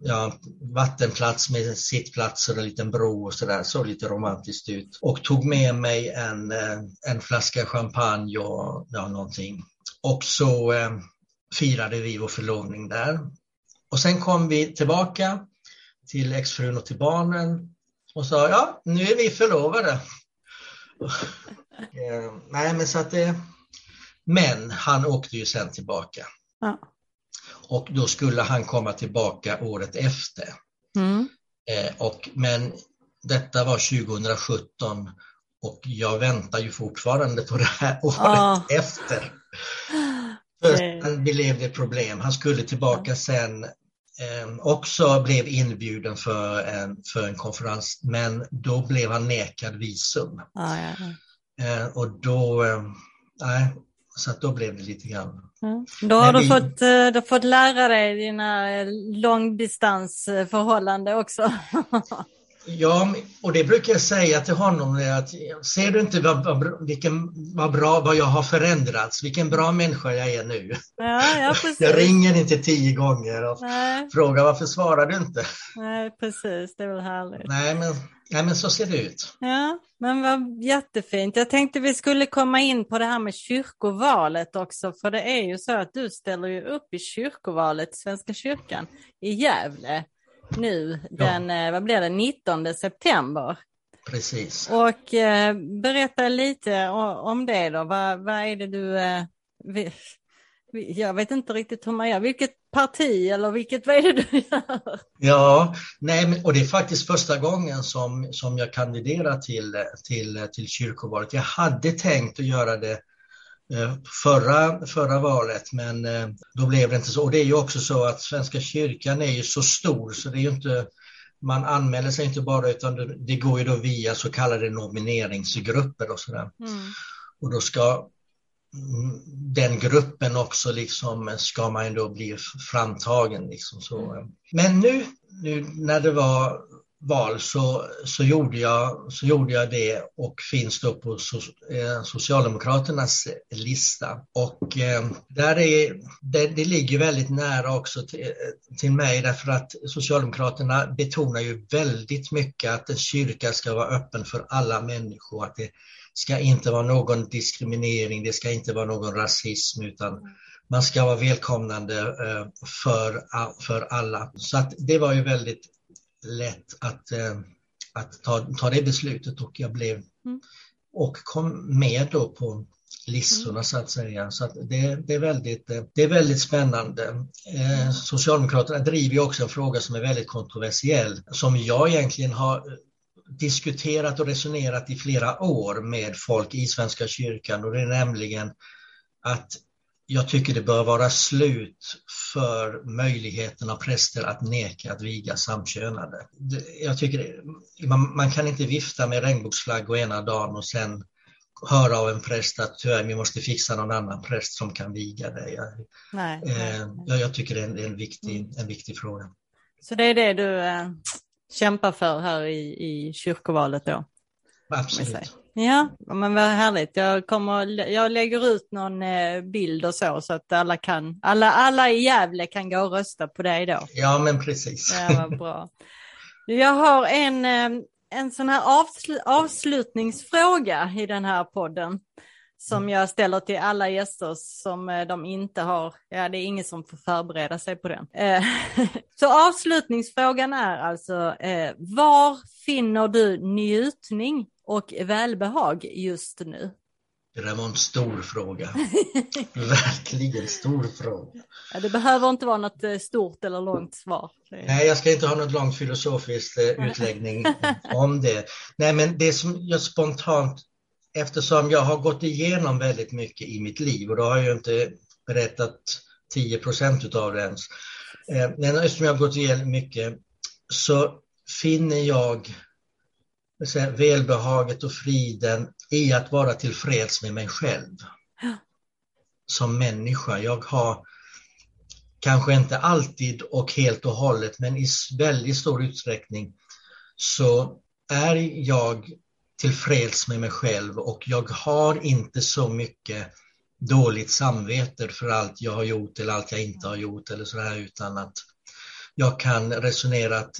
ja, vattenplats med sittplatser och en liten bro och sådär, såg lite romantiskt ut. Och tog med mig en, eh, en flaska champagne och ja, någonting. Och så eh, firade vi vår förlovning där. Och sen kom vi tillbaka till exfrun och till barnen och sa ja, nu är vi förlovade. eh, nej, men så att det men han åkte ju sen tillbaka. Ja. Och då skulle han komma tillbaka året efter. Mm. Eh, och, men detta var 2017 och jag väntar ju fortfarande på det här året ja. efter. Först blev det problem. Han skulle tillbaka sen också blev inbjuden för en, för en konferens, men då blev han nekad visum. Ja, eh, och då, eh, nej, så att då blev det lite grann. Mm. Då har du, vi... fått, eh, du fått lära dig dina eh, långdistansförhållande också. ja, och det brukar jag säga till honom. Att, ser du inte vad, vad, vilken, vad bra vad jag har förändrats, vilken bra människa jag är nu. Ja, ja, jag ringer inte tio gånger och Nej. frågar varför svarar du inte? Nej, precis, det är väl härligt. Nej, men Ja, men så ser det ut. Ja, men vad jättefint. Jag tänkte vi skulle komma in på det här med kyrkovalet också, för det är ju så att du ställer ju upp i kyrkovalet, Svenska kyrkan, i Gävle nu den, ja. Eh, vad blir det, 19 september. Precis. Och eh, berätta lite om det då. Vad, vad är det du eh, jag vet inte riktigt hur man gör. Vilket parti eller vilket, vad är det du gör? Ja, nej, och det är faktiskt första gången som, som jag kandiderar till, till, till kyrkovalet. Jag hade tänkt att göra det förra, förra valet, men eh, då blev det inte så. Och det är ju också så att Svenska kyrkan är ju så stor så det är ju inte man anmäler sig inte bara utan det, det går ju då via så kallade nomineringsgrupper och sådär. Mm. Och då ska den gruppen också liksom ska man då bli framtagen. Liksom så. Men nu, nu när det var val så, så, gjorde jag, så gjorde jag det och finns då på so, eh, Socialdemokraternas lista. Och eh, där är, det, det, ligger väldigt nära också till, eh, till mig därför att Socialdemokraterna betonar ju väldigt mycket att en kyrka ska vara öppen för alla människor, att det ska inte vara någon diskriminering, det ska inte vara någon rasism utan man ska vara välkomnande eh, för, för alla. Så att det var ju väldigt lätt att, eh, att ta, ta det beslutet och jag blev mm. och kom med då på listorna mm. så att säga. Så att det, det, är väldigt, eh, det är väldigt spännande. Socialdemokraterna driver ju också en fråga som är väldigt kontroversiell som jag egentligen har diskuterat och resonerat i flera år med folk i Svenska kyrkan och det är nämligen att jag tycker det bör vara slut för möjligheten av präster att neka att viga samkönade. Jag tycker man, man kan inte vifta med regnbågsflagg ena dagen och sen höra av en präst att tyvärr, vi måste fixa någon annan präst som kan viga dig. Nej, eh, nej. Jag, tycker det är en, en, viktig, en viktig fråga. Så det är det du eh, kämpar för här i, i kyrkovalet då? Absolut. Ja, men vad härligt. Jag, kommer, jag lägger ut någon eh, bild och så, så att alla kan, alla, alla i Gävle kan gå och rösta på dig då. Ja, men precis. Ja, vad bra. Jag har en, eh, en sån här avsl avslutningsfråga i den här podden som jag ställer till alla gäster som eh, de inte har, ja det är ingen som får förbereda sig på den. Så avslutningsfrågan är alltså, var finner du njutning och välbehag just nu? Det där var en stor fråga. Verkligen stor fråga. Ja, det behöver inte vara något eh, stort eller långt svar. Nej, jag ska inte ha något långt filosofiskt eh, utläggning om det. Nej, men det som jag spontant, eftersom jag har gått igenom väldigt mycket i mitt liv och då har jag ju inte berättat 10 procent av det ens. Eh, men eftersom jag har gått igenom mycket så finner jag välbehaget och friden i att vara tillfreds med mig själv. Ja. Som människa. Jag har kanske inte alltid och helt och hållet, men i väldigt stor utsträckning så är jag tillfreds med mig själv och jag har inte så mycket dåligt samvete för allt jag har gjort eller allt jag inte har gjort eller sådär utan att jag kan resonera att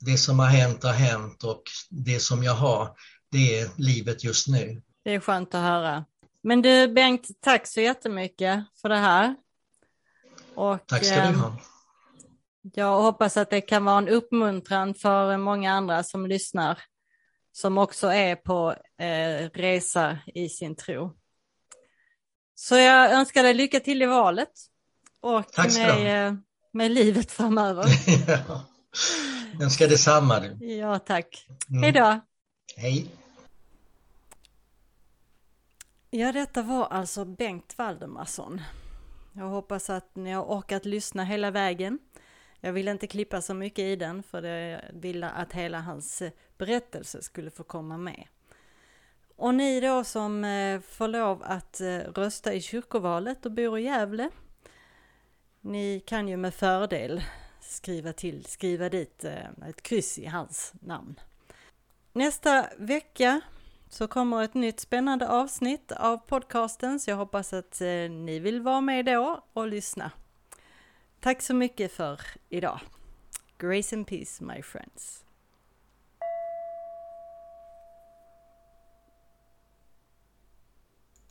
det som har hänt har hänt och det som jag har, det är livet just nu. Det är skönt att höra. Men du Bengt, tack så jättemycket för det här. Och, tack ska du ehm, ha. Jag hoppas att det kan vara en uppmuntran för många andra som lyssnar, som också är på eh, resa i sin tro. Så jag önskar dig lycka till i valet och med, eh, med livet framöver. ja. Önskar detsamma. Du. Ja, tack. Mm. Hej då. Hej. Ja, detta var alltså Bengt Valdemarsson. Jag hoppas att ni har orkat lyssna hela vägen. Jag vill inte klippa så mycket i den för jag ville att hela hans berättelse skulle få komma med. Och ni då som eh, får lov att eh, rösta i kyrkovalet och bor i Gävle. Ni kan ju med fördel skriva, till, skriva dit eh, ett kryss i hans namn. Nästa vecka så kommer ett nytt spännande avsnitt av podcasten så jag hoppas att eh, ni vill vara med då och lyssna. Tack så mycket för idag. Grace and peace my friends.